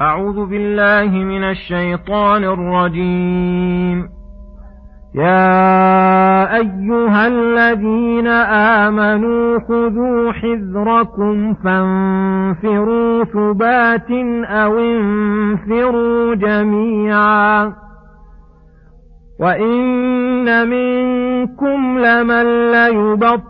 أعوذ بالله من الشيطان الرجيم. يا أيها الذين آمنوا خذوا حذركم فانفروا ثبات أو انفروا جميعا. وإن منكم لمن ليبطل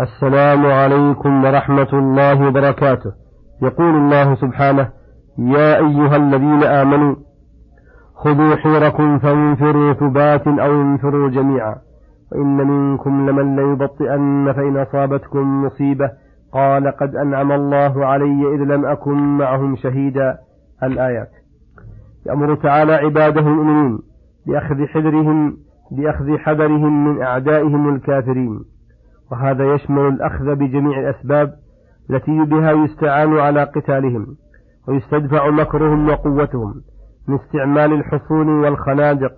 السلام عليكم ورحمة الله وبركاته. يقول الله سبحانه يا أيها الذين آمنوا خذوا حيركم فانفروا ثبات أو انفروا جميعا وإن منكم لمن ليبطئن فإن أصابتكم مصيبة. قال قد أنعم الله علي إذ لم أكن معهم شهيدا. الآيات. يأمر تعالى عباده المؤمنين بأخذ حذرهم بأخذ حذرهم من أعدائهم الكافرين. وهذا يشمل الأخذ بجميع الأسباب التي بها يستعان على قتالهم ويستدفع مكرهم وقوتهم من استعمال الحصون والخنادق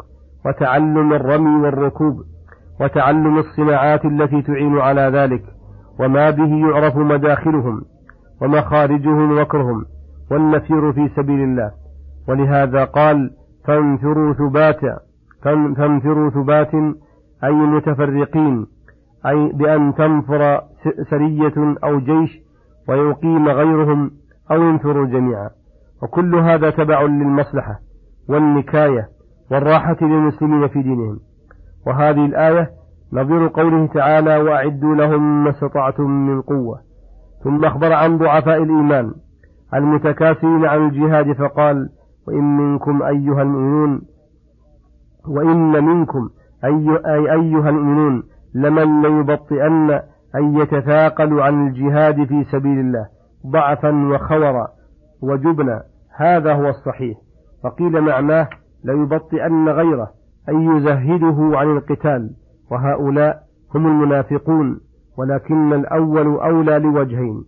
وتعلم الرمي والركوب وتعلم الصناعات التي تعين على ذلك وما به يعرف مداخلهم ومخارجهم وكرهم والنفير في سبيل الله. ولهذا قال فانفروا ثباتا فانفروا ثبات أي متفرقين أي بأن تنفر سرية أو جيش ويقيم غيرهم أو ينفروا جميعا. وكل هذا تبع للمصلحة والنكاية والراحة للمسلمين في دينهم. وهذه الآية نظير قوله تعالى وأعدوا لهم ما استطعتم من قوة ثم أخبر عن ضعفاء الإيمان المتكاسلين عن الجهاد فقال وإن منكم أيها المؤمنون وإن منكم أي أي أيها المؤمنون لمن ليبطئن أن يتثاقلوا عن الجهاد في سبيل الله ضعفا وخورا وجبنا. هذا هو الصحيح. وقيل معناه ليبطئن غيره أن يزهده عن القتال. وهؤلاء هم المنافقون ولكن الأول أولى لوجهين.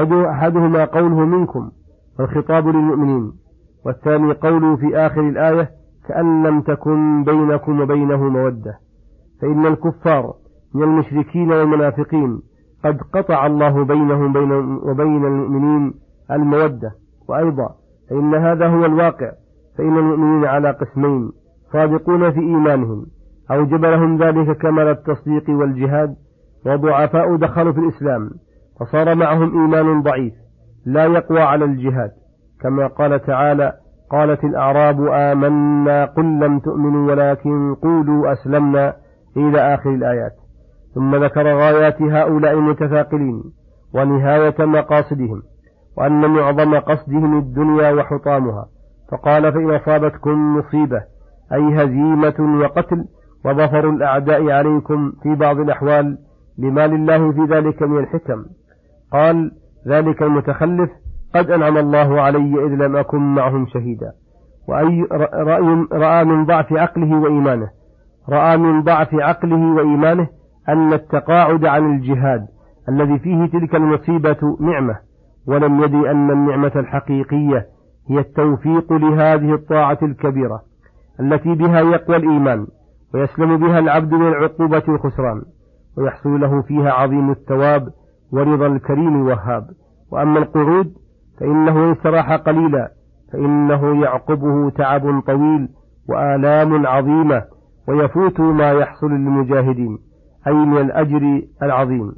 أحدهما قوله منكم والخطاب للمؤمنين. والثاني قوله في آخر الآية كأن لم تكن بينكم وبينه مودة. فإن الكفار من المشركين والمنافقين قد قطع الله بينهم بين وبين المؤمنين المودة. وأيضا فإن هذا هو الواقع فإن المؤمنين على قسمين صادقون في إيمانهم أوجب لهم ذلك كمال التصديق والجهاد وضعفاء دخلوا في الإسلام فصار معهم إيمان ضعيف لا يقوى على الجهاد. كما قال تعالى قالت الأعراب آمنا قل لم تؤمنوا ولكن قولوا أسلمنا. إلى آخر الآيات. ثم ذكر غايات هؤلاء المتثاقلين ونهاية مقاصدهم وأن معظم قصدهم الدنيا وحطامها. فقال فإن أصابتكم مصيبة أي هزيمة وقتل وظفر الأعداء عليكم في بعض الأحوال لما لله في ذلك من الحكم. قال ذلك المتخلف قد أنعم الله علي إذ لم أكن معهم شهيدا. وأي رأي رأى من ضعف عقله وإيمانه. رأى من ضعف عقله وإيمانه أن التقاعد عن الجهاد الذي فيه تلك المصيبة نعمة ولم يدري أن النعمة الحقيقية هي التوفيق لهذه الطاعة الكبيرة التي بها يقوى الإيمان ويسلم بها العبد من العقوبة والخسران ويحصل له فيها عظيم الثواب ورضا الكريم الوهاب. وأما القعود فإنه إن استراح قليلا فإنه يعقبه تعب طويل وآلام عظيمة. ويفوت ما يحصل للمجاهدين أي من الأجر العظيم.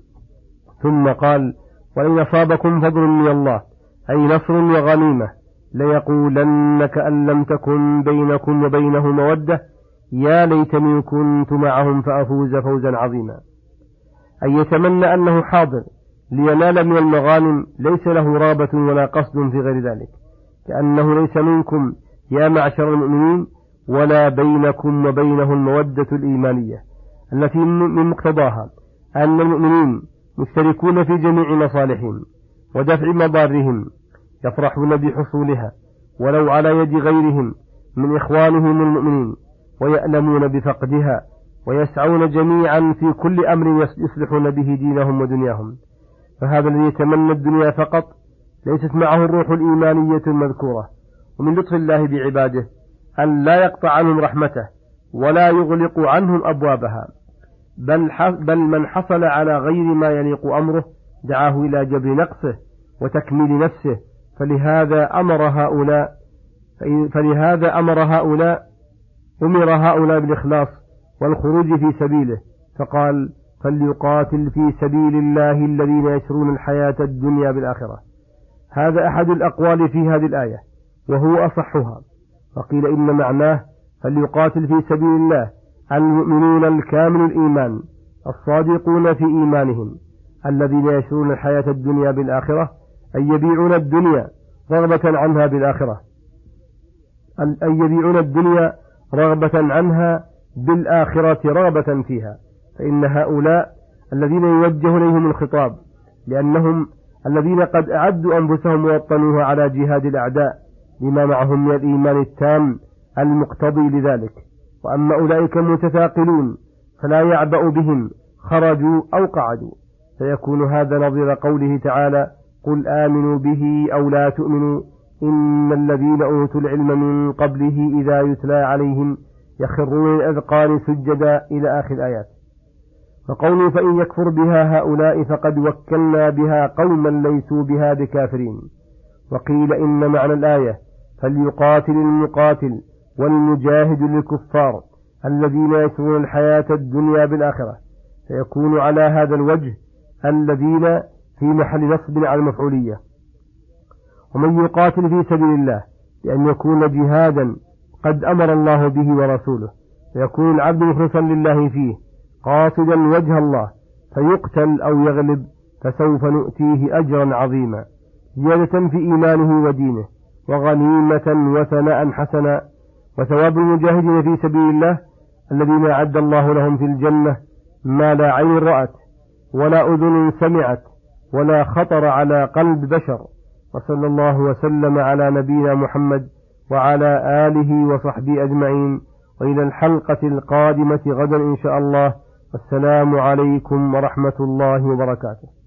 ثم قال وإن أصابكم فضل من الله أي نصر وغنيمة ليقولن كأن لم تكن بينكم وبينه مودة يا ليتني كنت معهم فأفوز فوزا عظيما. أي يتمنى أنه حاضر لينال من المغانم ليس له رابة ولا قصد في غير ذلك كأنه ليس منكم يا معشر المؤمنين ولا بينكم وبينه المودة الإيمانية التي من مقتضاها أن المؤمنين مشتركون في جميع مصالحهم ودفع مضارهم يفرحون بحصولها ولو على يد غيرهم من إخوانهم المؤمنين ويألمون بفقدها ويسعون جميعا في كل أمر يصلحون به دينهم ودنياهم. فهذا الذي يتمنى الدنيا فقط ليست معه الروح الإيمانية المذكورة. ومن لطف الله بعباده أن لا يقطع عنهم رحمته ولا يغلق عنهم أبوابها بل, بل من حصل على غير ما يليق أمره دعاه إلى جبر نقصه وتكميل نفسه فلهذا أمر هؤلاء فلهذا أمر هؤلاء أمر هؤلاء بالإخلاص والخروج في سبيله فقال فليقاتل في سبيل الله الذين يشرون الحياة الدنيا بالآخرة. هذا أحد الأقوال في هذه الآية وهو أصحها. وقيل إن معناه فليقاتل في سبيل الله المؤمنون الكامل الإيمان الصادقون في إيمانهم الذين يشرون الحياة الدنيا بالآخرة أي يبيعون الدنيا رغبة عنها بالآخرة أي يبيعون الدنيا رغبة عنها بالآخرة رغبة فيها فإن هؤلاء الذين يوجه إليهم الخطاب لأنهم الذين قد أعدوا أنفسهم ووطنوها على جهاد الأعداء لما معهم من الإيمان التام المقتضي لذلك. وأما أولئك المتثاقلون فلا يعبأ بهم خرجوا أو قعدوا. فيكون هذا نظير قوله تعالى قل آمنوا به أو لا تؤمنوا إن الذين أوتوا العلم من قبله إذا يتلى عليهم يخرون الأذقان سجدا إلى آخر الآيات. فقوله فإن يكفر بها هؤلاء فقد وكلنا بها قوما ليسوا بها بكافرين. وقيل إن معنى الآية فليقاتل المقاتل والمجاهد للكفار الذين يسرون الحياة الدنيا بالآخرة. فيكون على هذا الوجه الذين في محل نصب على المفعولية. ومن يقاتل في سبيل الله بأن يكون جهادا قد أمر الله به ورسوله فيكون العبد مخلصا لله فيه قاصدا وجه الله فيقتل أو يغلب فسوف نؤتيه أجرا عظيما. زيادة في إيمانه ودينه. وغنيمة وثناء حسنا. وثواب المجاهدين في سبيل الله الذين أعد الله لهم في الجنة ما لا عين رأت ولا أذن سمعت ولا خطر على قلب بشر. وصلى الله وسلم على نبينا محمد وعلى آله وصحبه أجمعين. وإلى الحلقة القادمة غدا إن شاء الله. والسلام عليكم ورحمة الله وبركاته.